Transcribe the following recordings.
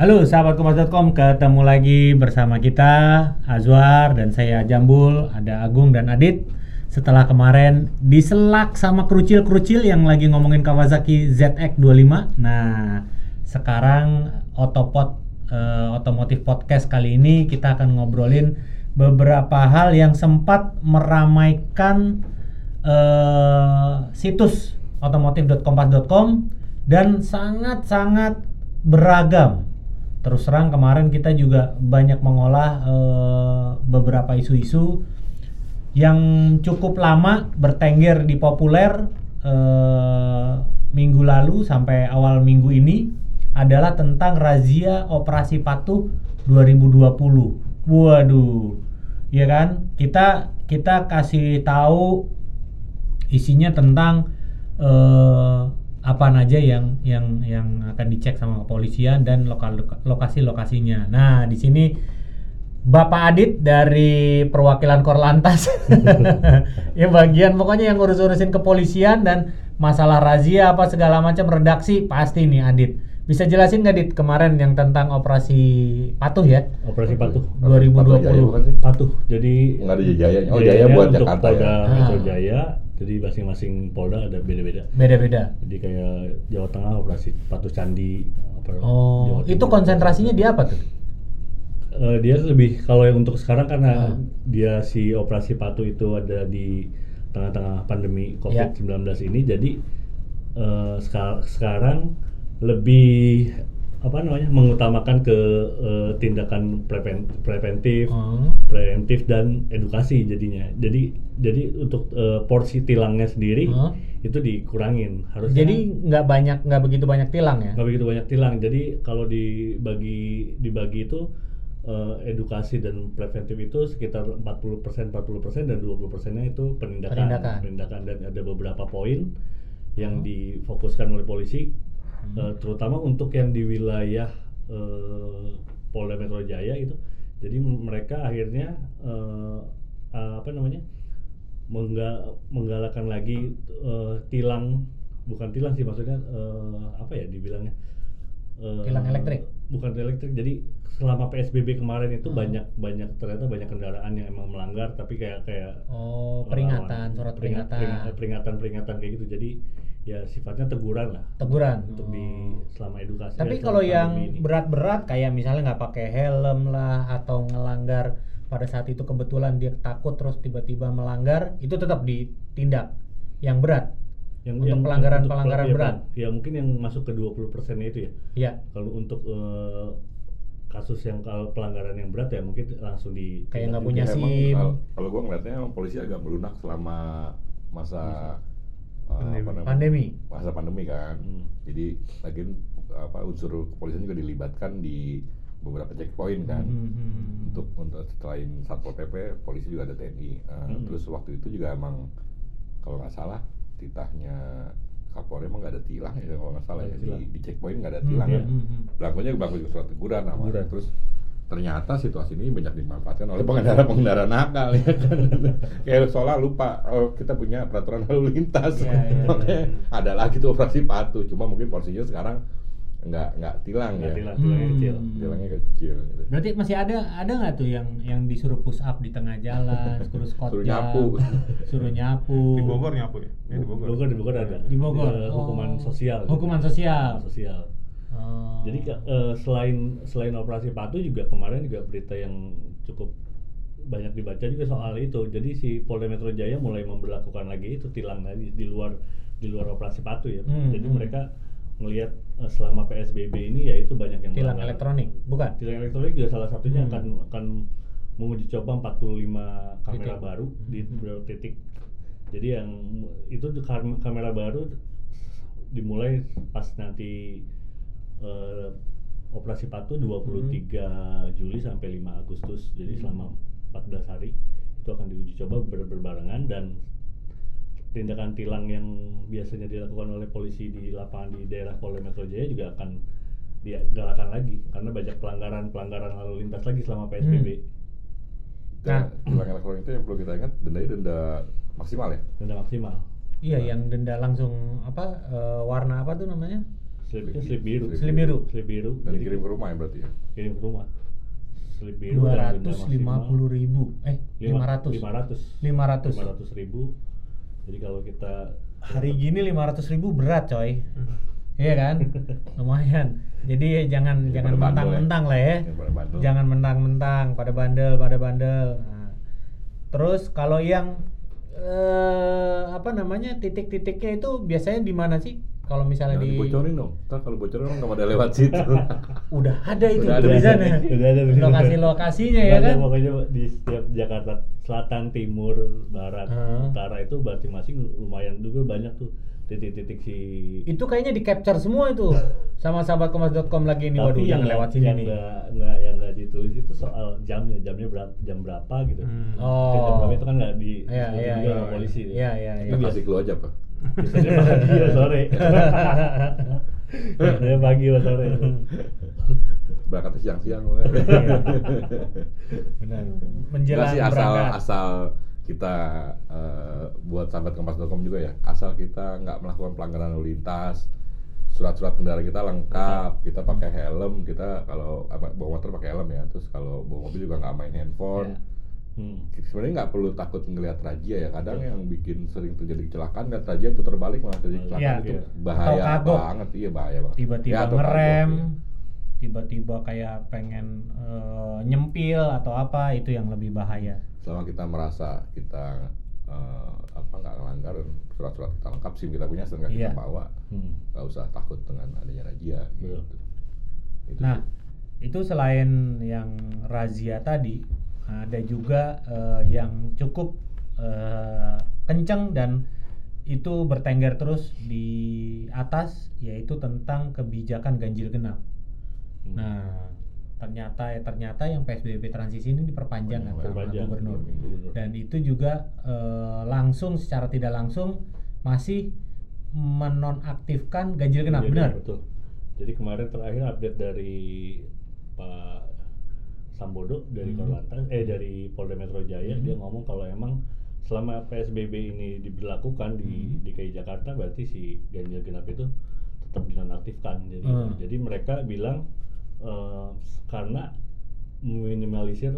Halo sahabat kompas.com, ketemu lagi bersama kita Azwar dan saya Jambul, ada Agung dan Adit. Setelah kemarin diselak sama kerucil-kerucil yang lagi ngomongin Kawasaki ZX25. Nah, sekarang Otopod eh, Otomotif Podcast kali ini kita akan ngobrolin beberapa hal yang sempat meramaikan eh, situs otomotif.kompas.com dan sangat-sangat beragam. Terus terang kemarin kita juga banyak mengolah eh, beberapa isu-isu yang cukup lama bertengger di populer eh, minggu lalu sampai awal minggu ini adalah tentang razia operasi patuh 2020. Waduh, ya kan? Kita kita kasih tahu isinya tentang eh, apa aja yang yang yang akan dicek sama kepolisian dan lokal lokasi lokasinya. Nah di sini Bapak Adit dari perwakilan Korlantas, yang bagian pokoknya yang urus-urusin kepolisian dan masalah razia apa segala macam redaksi pasti nih Adit. Bisa jelasin nggak Dit kemarin yang tentang operasi patuh ya? Operasi patuh. 2020. Jaya bukan sih? Patuh. Jadi Nggak ada Jayanya. Oh, Jayanya Jaya buat untuk Jakarta Polda ya. Metro Ah. Jaya. Jadi masing-masing Polda ada beda-beda. Beda-beda. Jadi kayak Jawa Tengah operasi patuh candi. apa, Oh, Jawa itu konsentrasinya di apa tuh? Eh, dia lebih kalau yang untuk sekarang karena Ah. dia si operasi patuh itu ada di tengah-tengah pandemi Ya. COVID-19 ini jadi eh, seka- sekarang lebih apa namanya mengutamakan ke eh, tindakan preven- preventif Oh. preventif dan edukasi jadinya. Jadi jadi untuk eh, porsi tilangnya sendiri Hah? itu dikurangin. Harusnya Jadi nggak banyak nggak begitu banyak tilang ya? nggak begitu banyak tilang. Jadi kalau dibagi dibagi itu eh, edukasi dan preventif itu sekitar 40% 40% dan 20 persennya itu penindakan. Penindakan. Penindakan. dan ada beberapa poin yang Hmm. difokuskan oleh polisi Hmm. eh, terutama untuk yang di wilayah eh, Polda Metro Jaya itu. Jadi mereka akhirnya eh, eh, apa namanya? mengga- menggalakkan lagi eh, tilang bukan tilang sih maksudnya eh, apa ya dibilangnya Eh, Tilang elektrik? bukan elektrik jadi selama PSBB kemarin itu Hmm. banyak banyak ternyata banyak kendaraan yang emang melanggar tapi kayak kayak Oh, peringatan, surat peringat- peringatan. peringat- peringatan peringatan kayak gitu jadi ya sifatnya teguran lah Teguran. untuk di selama edukasi Tapi ya, kalau yang berat-berat kayak misalnya nggak pakai helm lah atau ngelanggar pada saat itu kebetulan dia takut terus tiba-tiba melanggar itu tetap ditindak yang berat. yang, untuk pelanggaran- untuk pelanggaran ya, berat. ya mungkin yang masuk ke 20 persennya itu ya Ya. kalau untuk eh, kasus yang kalau pelanggaran yang berat ya mungkin langsung di Kayak nggak punya SIM. kalau- Kalau gua ngeliatnya emang polisi agak melunak selama masa uh, Pandemi. apa namanya? Pandemi. Masa pandemi kan. Hmm. Jadi lagi apa unsur kepolisian juga dilibatkan di beberapa checkpoint kan. Hmm, hmm, hmm. Untuk untuk selain satpol pp, polisi juga ada TNI. Uh, Hmm. Terus waktu itu juga emang kalau nggak salah titahnya Kapolri emang nggak ada tilang ya kalau nggak salah ya di, di checkpoint nggak ada Hmm, tilang hmm, ya. hmm, hmm. belakangnya belakang juga surat teguran namanya Teguran. terus ternyata situasi ini banyak dimanfaatkan oleh pengendara-pengendara nakal ya kan kayak soalnya lupa oh, kita punya peraturan lalu lintas Iya, iya, iya. Makanya ada lagi tuh operasi patuh cuma mungkin porsinya sekarang nggak nggak tilang Nggak ya tilang, tilangnya Hmm. kecil tilangnya kecil gitu. Berarti masih ada ada nggak tuh yang yang disuruh push up di tengah jalan, suruh squat Suruh nyapu. suruh nyapu. Di Bogor nyapu ya? Di Bogor. Bogor di Bogor ada Di Bogor. Eh, hukuman Oh. sosial Hukuman sosial. Hukuman sosial Oh. Jadi eh, selain selain operasi patuh juga kemarin juga berita yang cukup banyak dibaca juga soal itu. Jadi si Polda Metro Jaya mulai memberlakukan lagi itu tilang tadi di luar di luar operasi patuh ya. Hmm, Jadi hmm. mereka melihat eh, selama PSBB ini ya itu banyak yang tilang melanggar. elektronik, bukan? Tilang elektronik juga salah satunya Hmm. akan akan menguji coba 45 kamera Titik. baru di Hmm. beberapa titik. Jadi yang itu kam- kamera baru dimulai pas nanti eh, operasi patuh 23 Juli sampai 5 Agustus. Jadi Hmm. selama 14 hari itu akan diuji coba ber- berbarengan dan tindakan tilang yang biasanya dilakukan oleh polisi di lapangan di daerah Polda Metro Jaya juga akan digalakan lagi karena banyak pelanggaran pelanggaran lalu lintas lagi selama PSBB. Nah. Dan tilang elektronik itu yang perlu kita ingat dendanya denda maksimal ya Denda maksimal. Iya, yang denda langsung apa eh, warna apa tuh namanya? Slipnya slip biru. Slip biru. Slip biru. Dan Jadi dikirim ke rumah ya berarti ya? kirim ke rumah. Slip biru dua ratus lima puluh ribu eh lima ratus lima ratus lima ratus lima ratus ribu. Jadi kalau kita hari gini lima ratus ribu berat coy iya kan lumayan jadi jangan Ya, jangan ya. mentang-mentang lah ya Yang pada bandel. jangan mentang-mentang pada bandel pada bandel Nah, terus kalau yang eh, apa namanya titik-titiknya itu biasanya di mana sih kalau misalnya Jangan di dibocorin dong. Ntar kalau bocorin orang nggak pada lewat situ. udah ada itu Udah ada. tulisannya Udah ada tulisannya. lokasi-lokasinya ya Ada kan pokoknya di setiap Jakarta Selatan, Timur, Barat, Hmm. Utara itu berarti masing lumayan juga banyak tuh titik-titik si itu kayaknya di capture semua itu sama sahabatkomas.com lagi ini waduh nggak- lewat sini yang nih nggak yang nggak ditulis itu soal jamnya jamnya berapa jam berapa gitu Hmm. Oh. jam berapa itu kan nggak di Iya, disebutin iya, juga iya. sama polisi Iya, iya, Itu Kita biasa- kasih clue aja pak. Biasanya pagi ya sore biasanya pagi ya sore Berangkat siang-siang. Iya. Benar. menjelang sih asal berangkat. asal kita eh, buat sahabat kompas.com juga ya. Asal kita nggak melakukan pelanggaran lalu lintas surat-surat kendaraan kita lengkap kita pakai helm kita kalau bawa motor pakai helm ya. Terus kalau bawa mobil juga nggak main handphone hmm. sebenarnya nggak perlu takut ngelihat razia ya kadang yang bikin sering terjadi kecelakaan lihat razia putar balik malah terjadi kecelakaan Iya. itu Iya. bahaya banget iya bahaya banget tiba-tiba Ya, ngerem iya. tiba-tiba kayak pengen eh, nyempil atau apa itu yang lebih bahaya selama kita merasa kita eh, apa nggak melanggar surat-surat kita lengkap sim kita punya sedang Iya. kita bawa Hmm. nggak usah takut dengan adanya razia gitu. Itu nah sih. itu selain yang razia tadi ada juga eh, yang cukup eh, kenceng dan itu bertengger terus di atas yaitu tentang kebijakan ganjil genap Hmm. Nah, ternyata ya ternyata yang PSBB transisi ini diperpanjang kan sama Diperpanjang. gubernur. Dan itu juga eh, langsung secara tidak langsung masih menonaktifkan ganjil genap, Jadi, benar? betul jadi kemarin terakhir update dari Pak Sambodo dari Hmm. Korlantas eh dari Polda Metro Jaya Hmm. dia ngomong kalau emang selama PSBB ini diberlakukan di Hmm. DKI Jakarta berarti si ganjil genap itu tetap dinonaktifkan jadi Hmm. jadi mereka bilang eh, karena meminimalisir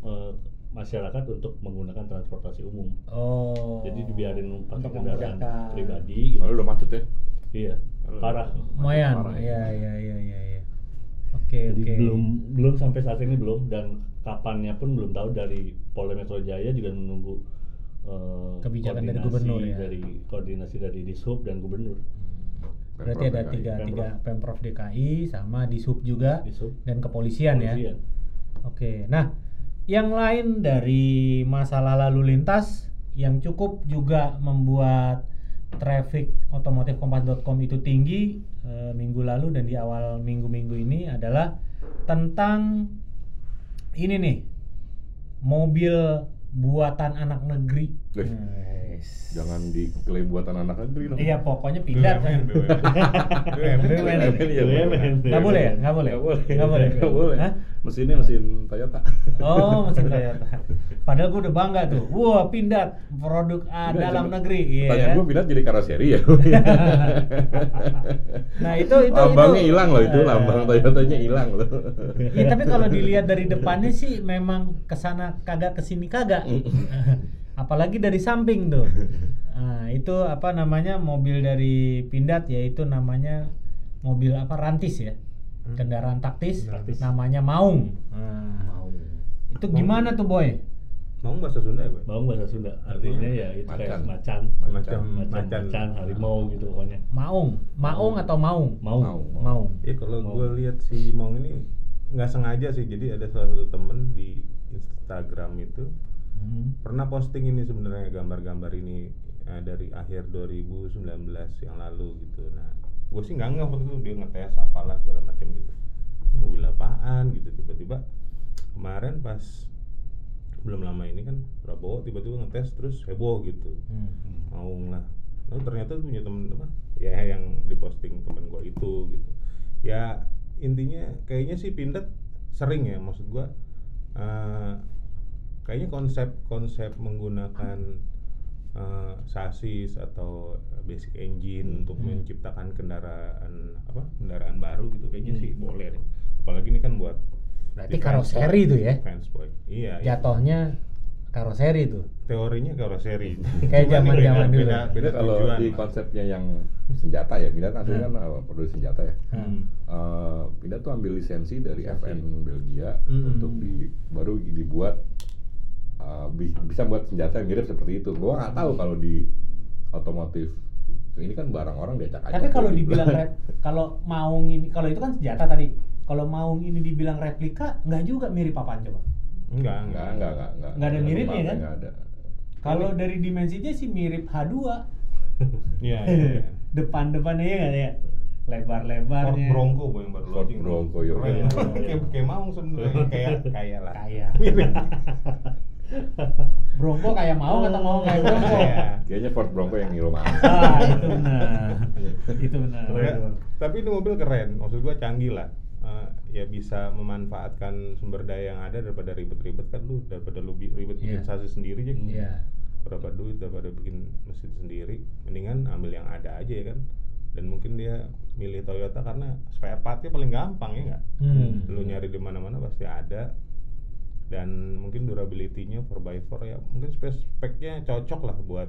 eh, masyarakat untuk menggunakan transportasi umum Oh. jadi dibiarin pakai kendaraan pribadi gitu. Lalu udah macet ya iya parah Lumayan. Parah Iya, iya, iya, iya, Oke, Jadi oke. belum belum sampai saat ini belum dan kapannya pun belum tahu dari Polda Metro Jaya juga menunggu eh, Kebijakan dari gubernur ya? dari koordinasi dari Dishub dan gubernur. Berarti ada DKI. tiga, Pemprov. tiga Pemprov DKI sama Dishub juga Dishub. dan kepolisian, ya. Kepolisian. Oke, nah yang lain dari masalah lalu lintas yang cukup juga membuat traffic otomotif kompas.com itu tinggi eh, minggu lalu dan di awal minggu-minggu ini adalah tentang ini nih mobil buatan anak negeri. Eh, Nice. Jangan diklaim buatan anak negeri dong. Iya pokoknya pindah. BUMN, BUMN. BUMN. iya, BUMN. Nggak boleh ya? Nggak boleh? Nggak boleh. Nggak boleh? Hah? Mesinnya mesin Toyota. Oh, mesin Toyota. Padahal gue udah bangga tuh. Wah, Pindad produk A Pindah, dalam negeri. Iya. Tanya gue pindah jadi karoseri ya. Nah, itu itu Lambangnya hilang loh itu, Eh, lambang Toyotanya hilang loh. Iya, tapi kalau dilihat dari depannya sih memang ke sana kagak ke sini kagak. Apalagi dari samping tuh. Nah, itu apa namanya mobil dari Pindad yaitu namanya mobil apa Rantis ya. Hmm. Kendaraan taktis, Taktis. namanya Maung. Nah, itu gimana tuh boy? Mau bahasa Sunda ya, gue? Bawang bahasa Sunda artinya ya itu kayak Macan. macan, macan, macan. macan, harimau gitu pokoknya. Maung, Maung atau Maung? Mau. Mau. Maung. Iya kalau gue lihat si Maung ini nggak sengaja sih. Jadi ada salah satu temen di Instagram itu Hmm. pernah posting ini sebenarnya gambar-gambar ini eh, dari akhir 2019 yang lalu gitu. Nah, gue sih nggak ngeh waktu itu dia ngetes apalah segala macam gitu. Mobil apaan gitu tiba-tiba kemarin pas belum lama ini kan Prabowo tiba-tiba ngetes terus heboh gitu. Hmm. Maung lah lalu ternyata tuh punya temen apa ya yang diposting temen gua itu gitu ya intinya kayaknya sih Pindad sering ya maksud gua eh, kayaknya konsep konsep menggunakan eh, sasis atau basic engine untuk Hmm. menciptakan kendaraan apa kendaraan baru gitu kayaknya Hmm. sih boleh deh apalagi ini kan buat Berarti karoseri itu ya? fans boy iya iya. Jatuhnya karoseri itu. teorinya karoseri Kayak zaman-zaman beda- dulu. beda, beda Beda kalau tujuan, di Mas. konsepnya yang senjata ya, Pindah kan Hmm. kan uh, produksi senjata ya. Hmm. Eh, Pindah tuh ambil lisensi dari. FN Belgia Hmm. untuk di baru dibuat uh, bi- bisa buat senjata yang mirip seperti itu. Gua nggak tahu kalau di otomotif ini kan barang orang diacak-acak. Tapi kalau gitu. dibilang rep, kalau maung ini, kalau itu kan senjata tadi. Kalau maung ini dibilang replika, nggak juga mirip apaan coba? enggak enggak enggak enggak enggak. Nggak ada miripnya kan? Enggak ada. Kalau dari dimensinya sih mirip H2. iya iya Depan-depannya ya nggak ya? Ford Lebar-lebarnya. Bronco boy yang baru Ford. Bronco, iya. Keren. Iya, iya. kayak kayak mau sebenarnya kayak kayak lah Kaya. Bronco kayak mau atau mau kayak Bronco? Iya. Kayaknya Ford Bronco yang Niro mahal. Ah, itu benar. itu benar. Ya, tapi ini mobil keren, maksud gua canggih lah. Eh, ya bisa memanfaatkan sumber daya yang ada daripada ribet-ribet kan lu daripada lu ribet bikin Iya. sasis sendiri aja Iya. berapa duit daripada bikin mesin sendiri mendingan ambil yang ada aja ya kan dan mungkin dia milih Toyota karena spare partnya paling gampang ya nggak Hmm. lu nyari di mana-mana pasti ada dan mungkin durability-nya 4x4 ya mungkin spek-speknya cocok lah buat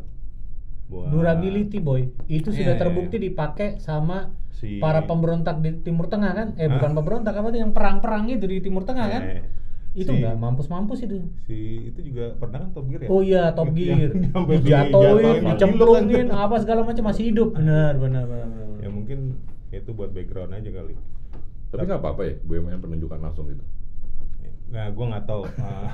buat Durability boy, itu sudah Iya, terbukti iya. dipakai sama si para pemberontak di Timur Tengah kan? Eh Hah? bukan pemberontak apa tuh yang perang-perang itu di Timur Tengah kan? Eh, Itu si- nggak mampus-mampus itu. si itu juga pernah kan Top Gear ya? Oh iya, Top Gear. Dijatuhin, dicemplungin, kan. apa segala macam masih hidup. Benar, benar, benar. benar. Ya mungkin itu buat background aja kali. Tapi nggak apa-apa ya, BUMN penunjukan langsung gitu. Nah, gua nggak tahu. ah,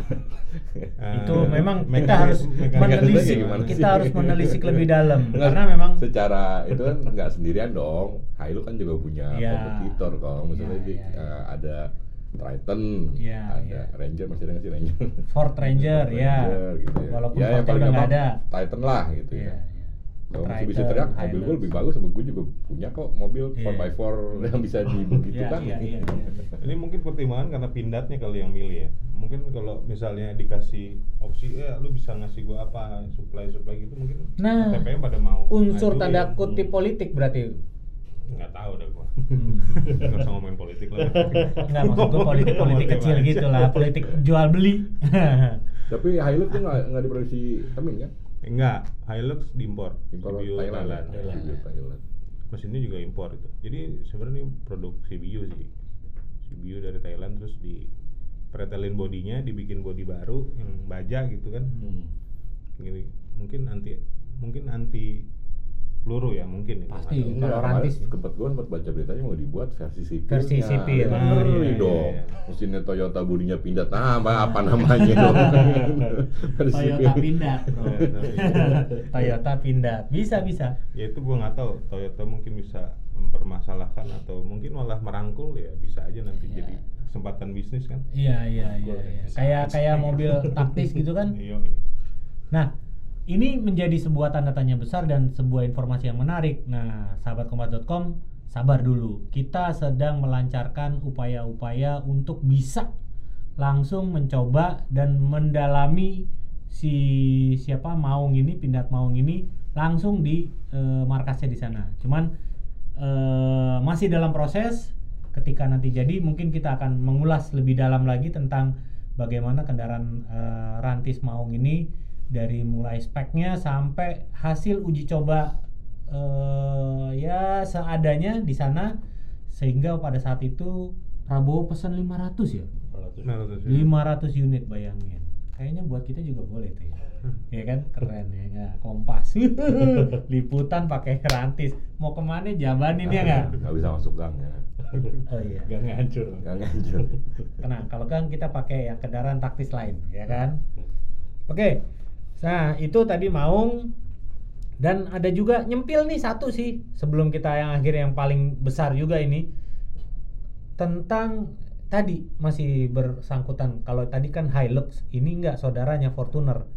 ah, itu memang kita mekanis- harus menelisik kita harus menelisik lebih dalam Enggak, karena memang secara itu kan nggak sendirian dong. Hilux kan juga punya Iya. kompetitor kalau misalnya Iya, di, iya, iya. eh, ada Triton, Iya, ada iya. Ranger masih ada nggak sih Ranger? Ford Ranger ya Ranger, gitu ya. walaupun ya, yang Fordnya paling udah nggak ada Titan lah gitu Iya, ya. Kalau Triton, Mitsubishi teriak mobil gue lebih bagus, sama gue juga punya kok mobil Iya. 4x4 yang bisa di begitu Iya, kan. iya, iya, iya. Ini mungkin pertimbangan karena pindatnya kali yang milih ya. Mungkin kalau misalnya dikasih opsi, ya lu bisa ngasih gua apa, supply supply gitu mungkin Nah, TPM pada mau. unsur tanda kutip politik berarti Nggak tahu dah gua. Hmm. Nggak usah ngomongin politik lah. Nggak maksud gue politik-politik kecil Motivasi. gitu lah, politik jual beli. Tapi Hilux tuh nggak nggak diproduksi Temin kan? Enggak, Hilux diimpor. Impor CBU Thailand. Thailand. ya? CBU Thailand. Mesinnya juga impor itu. Jadi sebenarnya ini produk CBU sih. CBU dari Thailand terus di pretelin bodinya, dibikin bodi baru yang baja gitu kan. Hmm. Gini, mungkin anti mungkin anti peluru ya mungkin ya, Pasti. Enggak, Kalau rantis. Tempat gue sempat baca beritanya mau dibuat versi sipil. Versi sipil. Kan Ah, ngeri iya, iya, dong. iya. Mesinnya Toyota bodinya pindah. Nah, apa, namanya dong? Versi Toyota sipil. pindah. Toyota pindah. Bisa, bisa. Ya itu gua nggak tahu. Toyota mungkin bisa mempermasalahkan atau mungkin malah merangkul ya bisa aja nanti Iya. jadi kesempatan bisnis kan. Iya, iya, iya. iya. Kayak kayak mobil taktis gitu kan. Iya. Nah, ini menjadi sebuah tanda tanya besar dan sebuah informasi yang menarik. Nah, sahabatkompas.com, sabar dulu. Kita sedang melancarkan upaya-upaya untuk bisa langsung mencoba dan mendalami si siapa Maung ini, Pindad Maung ini langsung di eh, markasnya di sana. Cuman eh, masih dalam proses. Ketika nanti jadi, mungkin kita akan mengulas lebih dalam lagi tentang bagaimana kendaraan eh, rantis Maung ini dari mulai speknya sampai hasil uji coba eh, ya seadanya di sana sehingga pada saat itu Prabowo pesan 500 ya? 400. Nah, terus ya. 500 unit bayangin. Kayaknya buat kita juga boleh tuh ya. Ya kan? Keren ya nggak? Kompas. Liputan pakai rantis. Mau ke mana jabanin ya nggak? Nggak bisa masuk gang ya. oh iya. Gak ngancur. Nggak ngancur. tenang kalau kan kita pakai yang kendaraan taktis lain ya kan? Oke nah itu tadi Maung dan ada juga nyempil nih satu sih sebelum kita yang akhir yang paling besar juga ini tentang tadi masih bersangkutan kalau tadi kan Hilux ini enggak saudaranya Fortuner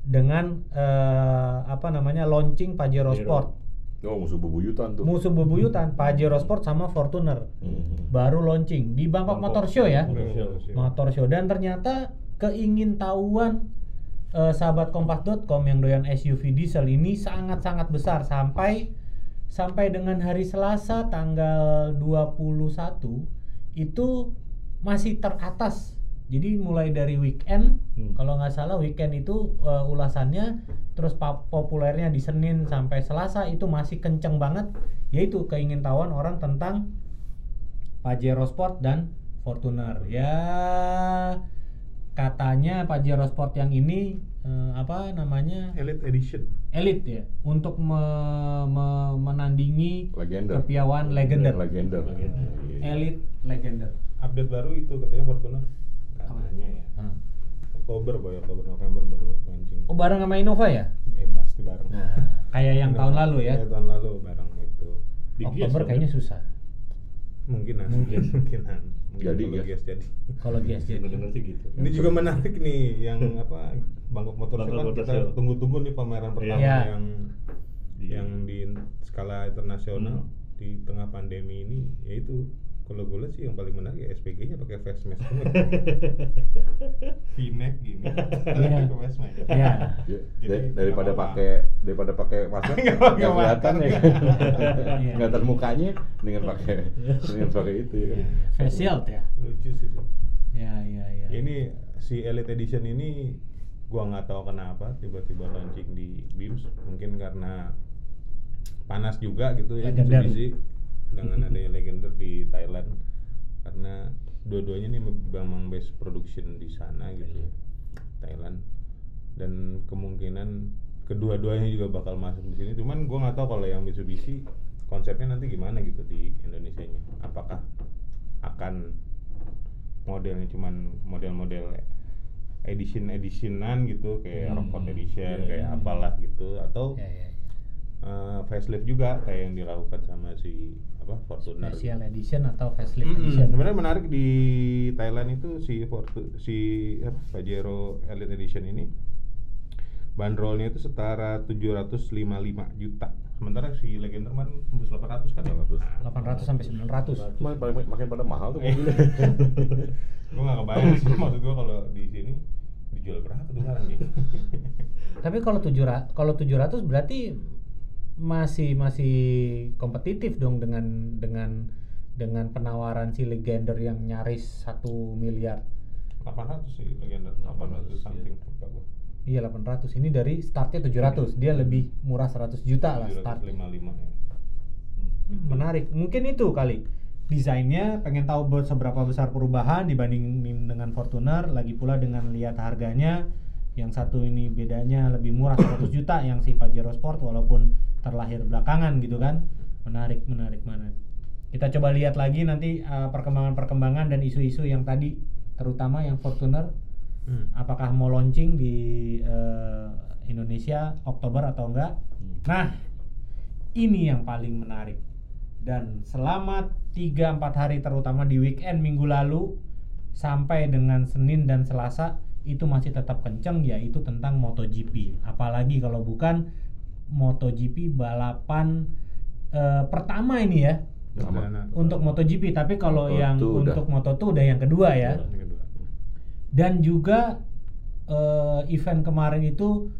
dengan eh, apa namanya launching Pajero Pajero. Sport Oh, musuh bebuyutan tuh. musuh bebuyutan Pajero Sport sama Fortuner Hmm. baru launching di Bangkok Bangkok Motor Show ya Motor Show. motor show dan ternyata keingintahuan eh, sahabat kompas.com yang doyan SUV diesel ini sangat-sangat besar sampai sampai dengan hari Selasa tanggal 21 itu masih teratas. Jadi mulai dari weekend, Hmm. kalau nggak salah weekend itu eh, ulasannya, terus populernya di Senin sampai Selasa itu masih kenceng banget, yaitu keingintahuan orang tentang Pajero Sport dan Fortuner. Ya katanya Pajero Sport yang ini eh, apa namanya Elite Edition. elit ya untuk me- me- menandingi Legender. kepiawaan legender. Legender. Legender. Iya. Elit legender. Update baru itu katanya Fortuner. Katanya ya. Hmm. Oktober boy, Oktober November baru launching. Oh bareng sama Innova ya? Eh pasti bareng. Kayak yang tahun lalu ya. Kayak tahun lalu bareng itu. Di Oktober kayaknya ya? susah. Mungkinan. Mungkin. Mungkinan. Mungkin Jadi, kalau. Gias jadi. Kalau Gias jadi. Denger-denger sih gitu. Ini juga menarik nih yang apa Bangkok Motor Show kan kita tunggu-tunggu nih pameran pertama Iya. yang Di- yang di skala internasional Hmm. di tengah pandemi ini yaitu kalau gue lihat sih yang paling menarik ya SPG-nya pakai face mask semua. V-neck gini. Iya. Pakai face mask. Iya. Ya, Jadi, da- daripada pakai daripada pakai masker Nggak kelihatan ya Iya. nggak mukanya dengan pakai dengan pakai itu ya Face shield ya. Lucu sih itu. Ya ya ya. Ini si Elite Edition ini gua nggak tahu kenapa tiba-tiba launching di Beams mungkin karena panas juga gitu ya. Mitsubishi dengan adanya Legender di Thailand karena dua-duanya ini memang base production di sana gitu ya Thailand dan kemungkinan kedua-duanya juga bakal masuk di sini cuman gua nggak tahu kalau yang Mitsubishi konsepnya nanti gimana gitu di Indonesia nya apakah akan modelnya cuman model-model edition editionan gitu kayak Hmm. Rockford edition Iya, kayak iya. apalah gitu atau ya, ya. eh, facelift juga kayak yang dilakukan sama si apa Fortuner Special edition atau facelift Mm-mm. edition. sebenarnya menarik di Thailand itu si Fortu si apa Pajero Elite Edition ini bandrolnya itu setara 755 juta sementara si Legender kan tembus 800 kan 800. 800 sampai 900. makin pada makin pada mahal tuh mobilnya gue gak kebayang sih maksud gue kalau di sini dijual berapa tuh barang nih Tapi kalau 700 kalau 700 berarti masih masih kompetitif dong dengan dengan dengan penawaran si legender yang nyaris satu miliar. 800 sih Legender 800 800, something iya. Iya 800. Ini dari startnya 700. Dia lebih murah 100 juta lah start. 755 ya Hmm, menarik. Mungkin itu kali. Desainnya pengen tahu ber- seberapa besar perubahan dibandingin dengan Fortuner, lagi pula dengan lihat harganya. Yang satu ini bedanya lebih murah 100 juta yang si Pajero Sport walaupun terlahir belakangan gitu kan. Menarik, menarik, menarik. Kita coba lihat lagi nanti uh, perkembangan-perkembangan dan isu-isu yang tadi terutama yang Fortuner Hmm. apakah mau launching di uh, Indonesia Oktober atau enggak. Nah, ini yang paling menarik. Dan selama 3-4 hari terutama di weekend minggu lalu sampai dengan Senin dan Selasa itu masih tetap kenceng yaitu tentang MotoGP. Apalagi kalau bukan MotoGP balapan eh, pertama ini ya Sama. Perdana. untuk MotoGP. Tapi kalau Moto2 yang udah. untuk Moto2 udah yang kedua ya Yang kedua. dan juga eh, event kemarin itu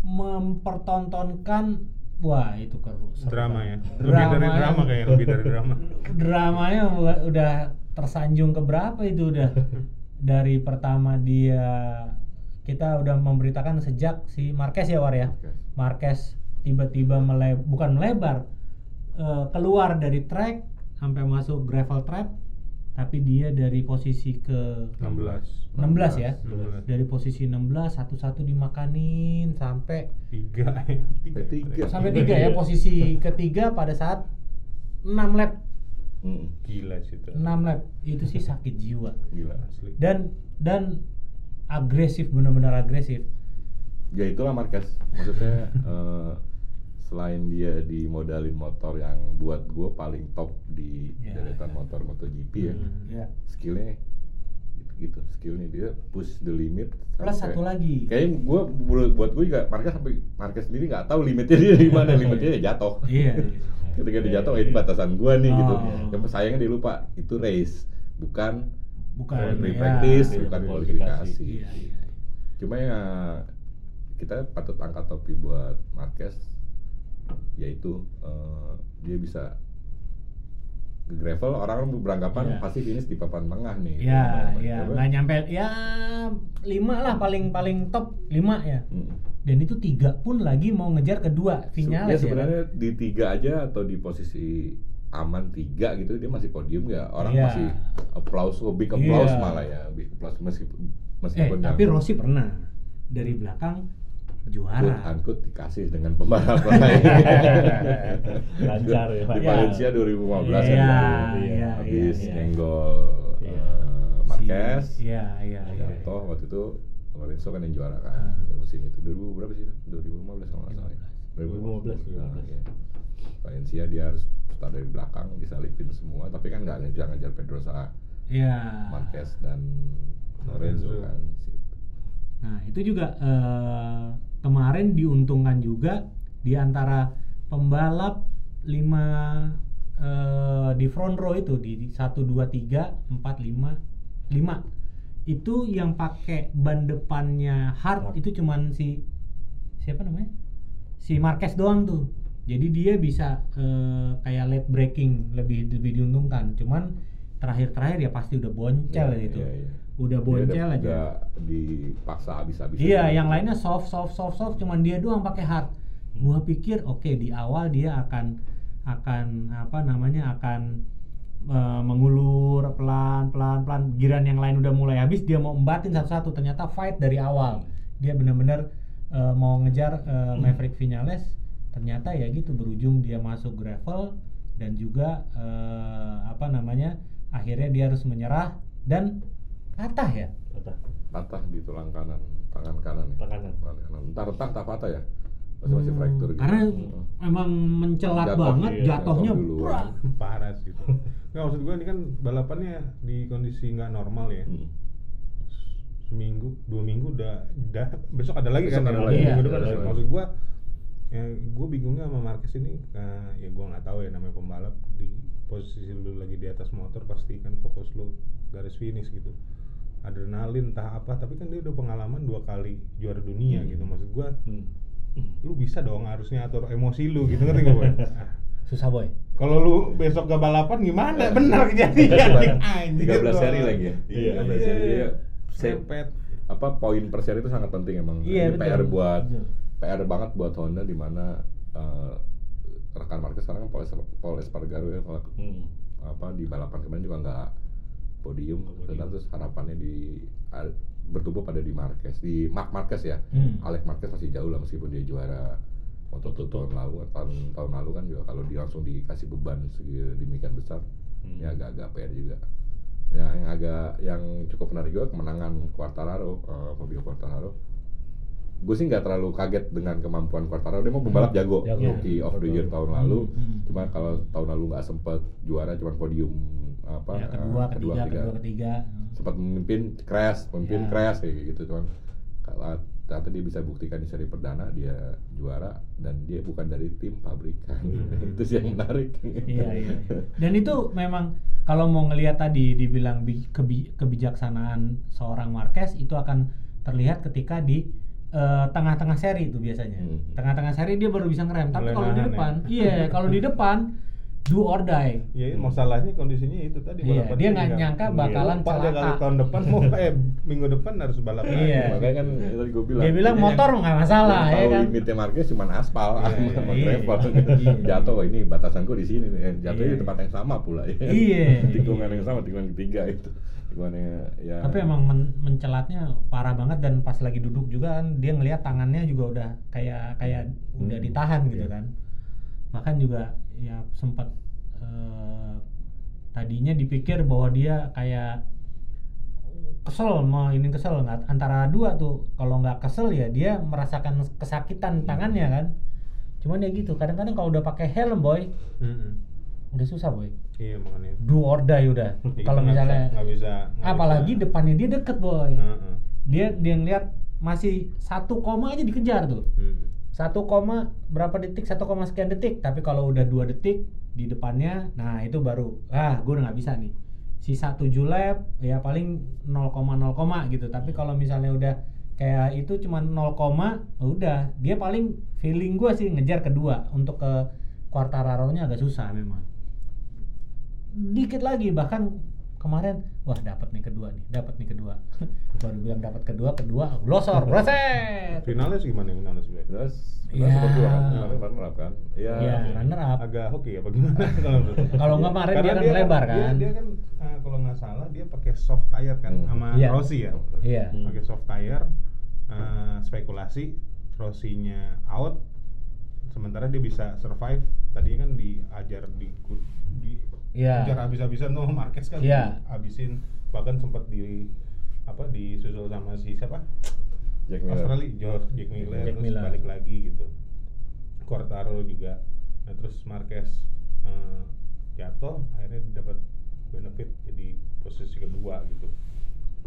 mempertontonkan wah itu seru drama ya lebih dari Dramanya- drama kayaknya lebih dari drama dramanya udah tersanjung ke berapa itu udah dari pertama dia kita udah memberitakan sejak si Marquez ya War ya? Oke. Marquez tiba-tiba mele bukan melebar eh, keluar dari track sampai masuk gravel trap tapi dia dari posisi ke 16 16 ya? 16. dari posisi 16 satu-satu dimakanin sampai tiga ya. Sampai tiga. sampai tiga ya posisi ketiga pada saat 6 lap. Hmm, gila sih itu. 6 lap. Itu sih sakit jiwa. Gila asli. Dan dan agresif benar-benar agresif. Ya itulah Marquez. Maksudnya eh, selain dia dimodalin motor yang buat gue paling top di Ya, deretan ya. motor MotoGP ya Hmm. ya. skillnya gitu, gitu skillnya dia push the limit plus sampai- satu lagi. Kayaknya gue buat gue juga Marquez sampai Marquez sendiri nggak tahu limitnya dia di mana. Limitnya dia jatuh. Iya. Ketika dia jatuh ini batasan gue nih gitu. Oh. yang sayangnya dia lupa itu race. Bukan bukan free ya. practice Iya, bukan kualifikasi. kualifikasi Iya, iya. cuma ya kita patut angkat topi buat Marquez yaitu eh, dia bisa ke gravel orang beranggapan Iya. pasti finish di papan tengah nih Ya, Apa- ya, apa? nggak nyampe ya lima lah paling paling top lima ya. Mm. Dan itu tiga pun lagi mau ngejar kedua Vinales ya ya. sebenarnya di tiga aja atau di posisi aman tiga gitu dia masih podium ya orang Iya. masih applause oh, big applause Iya. malah ya big applause meskipun Eh, meskipun tapi yang Rossi pernah dari belakang juara. unquote dikasih dengan pembalap lain Lancar ya, Pak. di Iya. Valencia 2015 Iya, kan iya, habis iya, iya. nyenggol Iya. eh, Marquez Si- Iya, iya, iya. jatuh waktu itu Lorenzo kan yang juara kan musim itu 2000 berapa sih 2015 kalau nggak salah ya 2015, 2015. Nah, iya. Valencia dia harus start dari belakang disalipin semua tapi kan nggak bisa ngejar Pedrosa Iya. Marquez dan Lorenzo kan situ. Nah, itu juga eh, kemarin diuntungkan juga di antara pembalap 5 eh, di front row itu di 1 2 3 4 5 5 itu yang pakai ban depannya hard Hard. itu cuman si siapa namanya? Si Marquez doang tuh. Jadi dia bisa eh, kayak late braking lebih lebih diuntungkan. Cuman terakhir-terakhir ya pasti udah boncel Iya, itu. iya, iya. Udah boncel aja. udah dipaksa habis-habisan Iya, yang lainnya soft, soft, soft, soft, cuman dia doang pakai hard. Gua pikir oke di awal dia akan akan apa namanya akan eh, mengulur pelan, pelan, pelan. Giran yang lain udah mulai habis, dia mau embatin satu-satu. Ternyata fight dari awal. Dia benar-benar eh, mau ngejar eh, Maverick Vinales. Ternyata ya gitu berujung dia masuk gravel dan juga eh, apa namanya akhirnya dia harus menyerah dan patah ya. Patah. patah di tulang kanan tangan kanan ya. Tangan kanan. Tangan kanan. Entar entar tak patah ya masih masih Hmm, fracture gitu Karena Hmm. emang mencelat Jatuh, banget iya, jatuhnya. jatuh parah sih itu nggak maksud gue ini kan balapannya di kondisi nggak normal ya Hmm. seminggu dua minggu udah udah besok ada lagi Besok kan ada lagi, minggu iya. depan Ada lagi. maksud gue ya gue bingungnya sama Marquez ini eh, ya gue nggak tahu ya namanya pembalap di posisi lu lagi di atas motor pasti kan fokus lu garis finish gitu adrenalin entah apa tapi kan dia udah pengalaman dua kali juara dunia Hmm. gitu maksud gue Hmm. lu bisa dong harusnya atur emosi lu gitu ngerti gak boy Ah, Susah boy. kalau lu besok gak balapan gimana benar kejadian anjir 13 gua. seri lagi ya Iya, 13 seri dia se- Sepet. apa poin per seri itu sangat penting emang Iya. PR buat. PR banget buat Honda di mana eh, rekan Marquez sekarang kan Paul, Paul Espargaro ya kalau Hmm. apa di balapan kemarin juga nggak podium, podium. terus harapannya di a- bertumbuh pada di Marquez di Mark Marquez ya Hmm. Alex Marquez masih jauh lah meskipun dia juara Moto2 tahun lalu tahun tahun lalu kan juga kalau dia langsung dikasih beban sedemikian besar Hmm. ya agak-agak PR juga ya yang agak yang cukup menarik juga kemenangan Quartararo eh, Fabio Quartararo gue sih nggak terlalu kaget dengan kemampuan Quartararo dia mau pembalap jago, Jago. rookie of the year tahun lalu Hmm. cuma kalau tahun lalu nggak sempet juara cuma podium apa Ya, eh, kedua, ketiga, kedua, ketiga. sempat memimpin crash memimpin Ya. crash kayak gitu cuman kalau ternyata dia bisa buktikan di seri perdana dia juara dan dia bukan dari tim pabrikan Hmm. itu sih yang menarik Iya, iya. iya. Dan itu memang kalau mau ngelihat tadi dibilang bi- kebi- kebijaksanaan seorang Marquez itu akan terlihat ketika di eh, tengah-tengah seri itu biasanya. Hmm. Tengah-tengah seri dia baru bisa ngerem. Tapi kalau di nahan ya. depan, iya, kalau di depan do or die. Ya masalahnya kondisinya itu tadi Iya, balapan dia nggak nggak- nyangka Iya, bakalan lupa dia celaka. tahun depan mau eh minggu depan harus balap lagi. Iya. makanya kan itu tadi gue bilang Dia bilang ini motor nggak masalah ya tahu kan. limitnya Marquez cuma aspal Iya, sama iya. gravel Iya. jatuh wah, ini batasanku di sini nih. jatuhnya Iya. di tempat yang sama pula ya Iya. tikungan yang sama tikungan ketiga itu tikungannya ya Tapi emang men- mencelatnya parah banget dan pas lagi duduk juga kan dia ngelihat tangannya juga udah kayak kayak udah Hmm. ditahan gitu Iya. kan. Bahkan juga ya sempat eh, tadinya dipikir bahwa dia kayak kesel mau ini kesel nggak antara dua tuh kalau nggak kesel ya dia merasakan kesakitan tangannya kan cuman ya gitu kadang-kadang kalau udah pakai helm boy Mm-mm. Udah susah boy. Iya makanya. do or die udah. Ya, kalau misalnya bisa- nggak bisa nggak apalagi bisa. depannya dia deket boy. Heeh. dia dia ngeliat masih satu koma aja dikejar tuh. Mm. satu koma berapa detik? Satu koma sekian detik. Tapi kalau udah dua detik di depannya nah itu baru ah gue udah nggak bisa nih. Sisa 7 lap ya paling 0,0 koma gitu. Tapi kalau misalnya udah kayak itu cuma 0, udah. Dia paling feeling gua sih ngejar kedua. Untuk ke Quartararo-nya agak susah memang dikit lagi bahkan kemarin wah dapat nih kedua nih dapat nih kedua baru bilang dapat kedua kedua glosor breset Finalnya sih gimana finalis sebenarnya? Jelas, Iya. kemarin runner up kan. Iya. ya runner up Agak hoki apa gimana kalau nggak kemarin Karena dia kan lebar dia- kan? Dia, kan eh, kalau nggak salah dia pakai soft tire kan Hmm. sama Iya. Rossi ya. iya Hmm. Pakai soft tire eh, spekulasi Rossinya out sementara dia bisa survive tadinya kan diajar di di Iya. ajar habis-habisan tuh Marquez kan Iya. habisin bahkan sempat di apa disusul sama si siapa Jack Miller. Australia George Jack Miller Jack terus Miller. balik lagi gitu Quartaro juga nah, terus Marquez eh, jatuh akhirnya dapat benefit jadi posisi kedua gitu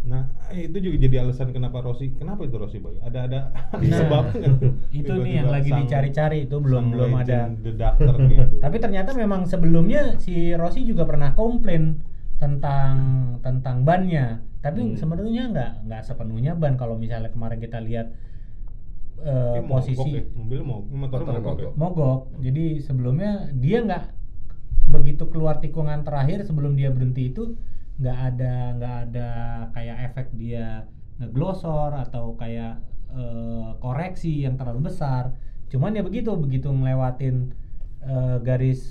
nah itu juga jadi alasan kenapa Rossi kenapa itu Rossi boy ada ada Nah, sebabnya nggak? itu nih yang lagi dicari-cari itu belum belum ada legend the doctor nih aduh. tapi ternyata memang sebelumnya si Rossi juga pernah komplain tentang tentang bannya tapi Hmm. sebenarnya nggak nggak sepenuhnya ban kalau misalnya kemarin kita lihat eh, Dia mogok posisi ya, mobil mogok ya? mogok. mogok jadi sebelumnya dia nggak begitu keluar tikungan terakhir sebelum dia berhenti itu nggak ada nggak ada kayak efek dia ngeglosor atau kayak eh, koreksi yang terlalu besar cuman ya begitu begitu ngelewatin eh, garis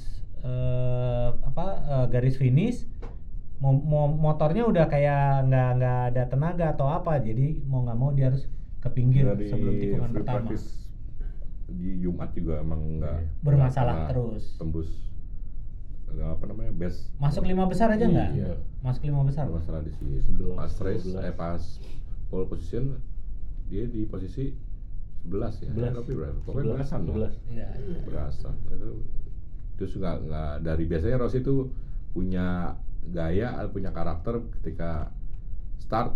eh, apa eh, garis finish mo- mo- motornya udah kayak nggak nggak ada tenaga atau apa jadi mau nggak mau dia harus ke pinggir Dari sebelum tikungan pertama di Jumat juga emang enggak Iya. Bermasalah terus. Tembus apa namanya best masuk lima besar aja nggak Iya. masuk lima besar masalah di sini 11, pas race 12. eh pas pole position dia di posisi 11 ya 11. tapi berapa pokoknya belasan lah. 11. Iya. belasan itu terus nggak nggak dari biasanya Rossi itu punya gaya punya karakter ketika start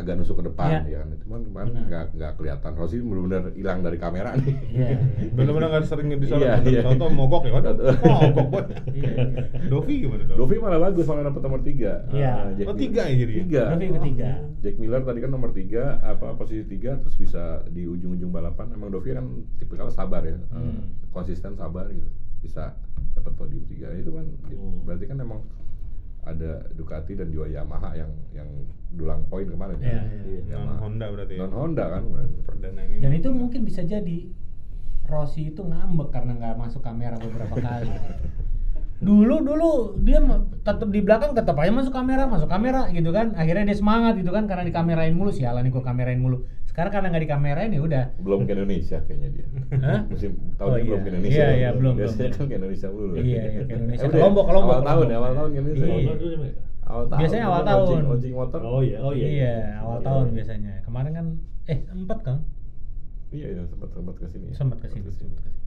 agak nusuk ke depan Iya. ya kan cuman kemarin nggak nggak kelihatan Rossi benar-benar hilang dari kamera nih Iya, iya. bener-bener nggak sering disorot Iya, bener iya. contoh mogok ya waduh mogok boy Iya, iya. Dovi gimana Dovi? Dovi malah bagus malah dapat nomor tiga Iya. Ah, Jack Oh, tiga ya jadi? tiga Dovi ketiga. Jack Miller tadi kan nomor tiga apa posisi tiga terus bisa di ujung-ujung balapan emang Dovi kan tipikalnya sabar ya eh, Hmm. konsisten sabar gitu bisa dapat podium tiga itu kan Hmm. berarti kan emang ada Ducati dan juga Yamaha yang yang dulang poin kemarin ya iya. non Yamaha. Honda berarti ya non Honda kan perdana ini Dan itu mungkin bisa jadi Rossi itu ngambek karena nggak masuk kamera beberapa kali. Dulu dulu dia tetap di belakang tetap aja masuk kamera, masuk kamera gitu kan. Akhirnya dia semangat gitu kan karena dikamerain mulu sialan nih gua kamerain mulu. Sekarang karena nggak dikamerain ya udah. belum ke Indonesia kayaknya dia Hah? musim tahun Oh, ini belum iya. ke Indonesia Iya, iya, belum, biasanya belum. kan ke Indonesia dulu Iya, iya, ke Indonesia. Eh, Ke udah ya? Lombok, ke Lombok, awal tahun ya awal tahun ke Indonesia Iya. Ya? awal tahun Biasanya awal launching- tahun. launching motor Oh iya, oh iya. Iya, awal Iya. tahun biasanya. Kemarin kan eh empat kan? iya iya sempat sempat ke sini ya. Sempat ke sini, sempat ke sini.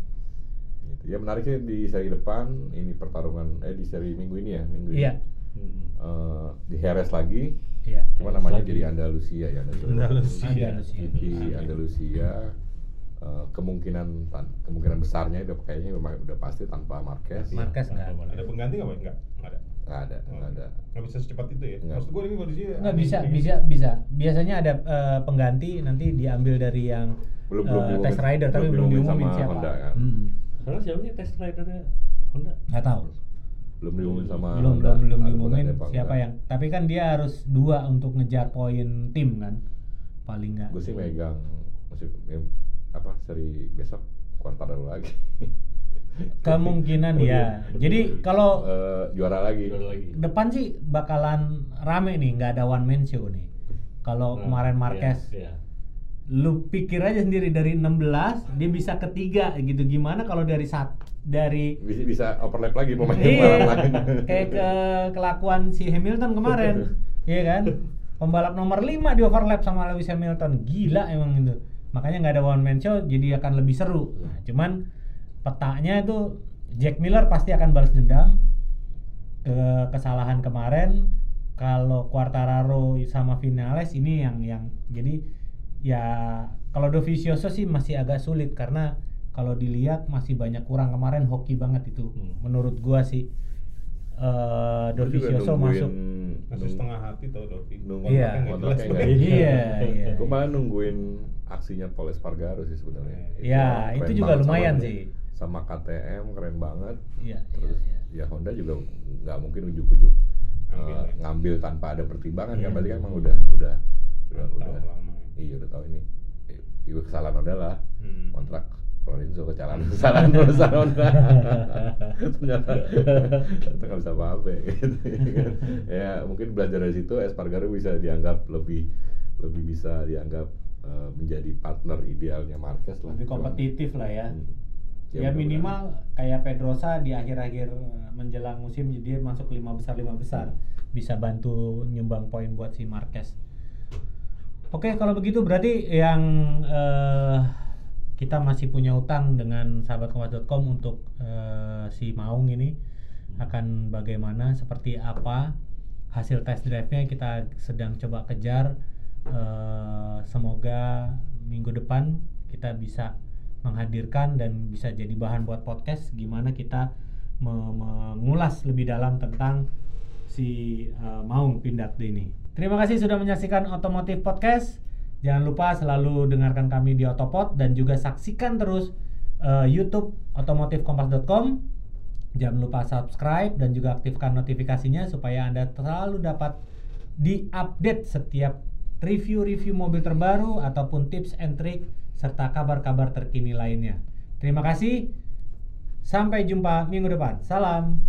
Gitu. Ya menariknya di seri depan ini pertarungan eh di seri minggu ini ya minggu Iya. ini Hmm. Eh, di Heres lagi Iya. cuma Heres namanya lagi. jadi Andalusia ya Andalusia. Andalusia. GP Andalusia eh, kemungkinan tan- kemungkinan besarnya itu kayaknya memang udah pasti tanpa Marquez Marquez nggak. ada pengganti nggak boy nggak nggak ada nggak ada nggak ada nggak bisa secepat itu ya Nggak. maksud gue ini kondisi Nggak bisa, bisa, bisa. Biasanya ada eh, pengganti nanti diambil dari yang Belum- eh, belum diumumin- test rider tapi belum belum diumumin sama siapa. Honda, kan? Hmm. Sekarang siapa sih test ridernya Honda? Nggak tahu. belum diumumin sama belum Honda, belum belum diumumin siapa enggak. yang. Tapi kan dia harus dua untuk ngejar poin tim kan. Paling nggak. gue sih megang yang- apa seri besok Quartararo lagi Kemungkinan Oh, ya. iya. Jadi kalau Eh, juara lagi. Depan sih bakalan rame nih, nggak ada one man show nih. Kalau Nah, kemarin Marquez Iya, iya. lu pikir aja sendiri dari 16 dia bisa ketiga gitu. Gimana kalau dari saat dari bisa, bisa overlap lagi pemain iya lain. kayak ke kelakuan si Hamilton kemarin. Iya kan? Pembalap nomor 5 di overlap sama Lewis Hamilton. Gila emang itu. Makanya nggak ada one man show jadi akan lebih seru. Nah, cuman petanya itu Jack Miller pasti akan balas dendam ke kesalahan kemarin kalau Quartararo sama Vinales ini yang yang jadi ya kalau Dovizioso sih masih agak sulit karena kalau dilihat masih banyak kurang kemarin hoki banget itu Hmm. menurut gua sih eh juga Dovizioso nungguin- masuk masih setengah hati tau Dovi nunggu Iya. Kontraknya nggak jelas. nggak Iya, iya. Gue malah nungguin aksinya Paul Espargaro sih sebenarnya. Ya, keren itu juga lumayan sih. Sama KTM keren banget. Iya, iya, Terus iya. ya Honda juga nggak mungkin ujuk-ujuk Ngambil eh, ya. ngambil tanpa ada pertimbangan Iya. kan berarti kan emang udah udah udah, udah lama. iya udah tahu ini itu kesalahan Honda lah Hmm. kontrak Lorenzo kesalahan kesalahan perusahaan Honda ternyata ternyata nggak bisa apa-apa ya, gitu. ya mungkin belajar dari situ Espargaro bisa dianggap lebih lebih bisa dianggap eh, menjadi partner idealnya Marquez lah Lebih Cuman- kompetitif lah ya. Hmm. Ya, mudah-mudahan. minimal kayak Pedrosa di akhir-akhir eh, menjelang musim dia masuk lima besar lima besar bisa bantu nyumbang poin buat si Marquez. Oke kalau begitu berarti yang eh, kita masih punya utang dengan sahabatkompas.com untuk eh, si Maung ini akan bagaimana seperti apa hasil test drive-nya kita sedang coba kejar Eh, semoga minggu depan kita bisa menghadirkan dan bisa jadi bahan buat podcast gimana kita me- mengulas lebih dalam tentang si eh, Maung Pindad ini. Terima kasih sudah menyaksikan Otomotif Podcast. Jangan lupa selalu dengarkan kami di Otopod dan juga saksikan terus eh, YouTube otomotifkompas.com. Jangan lupa subscribe dan juga aktifkan notifikasinya supaya Anda selalu dapat diupdate setiap review-review mobil terbaru ataupun tips and trick serta kabar-kabar terkini lainnya. Terima kasih. Sampai jumpa minggu depan. Salam.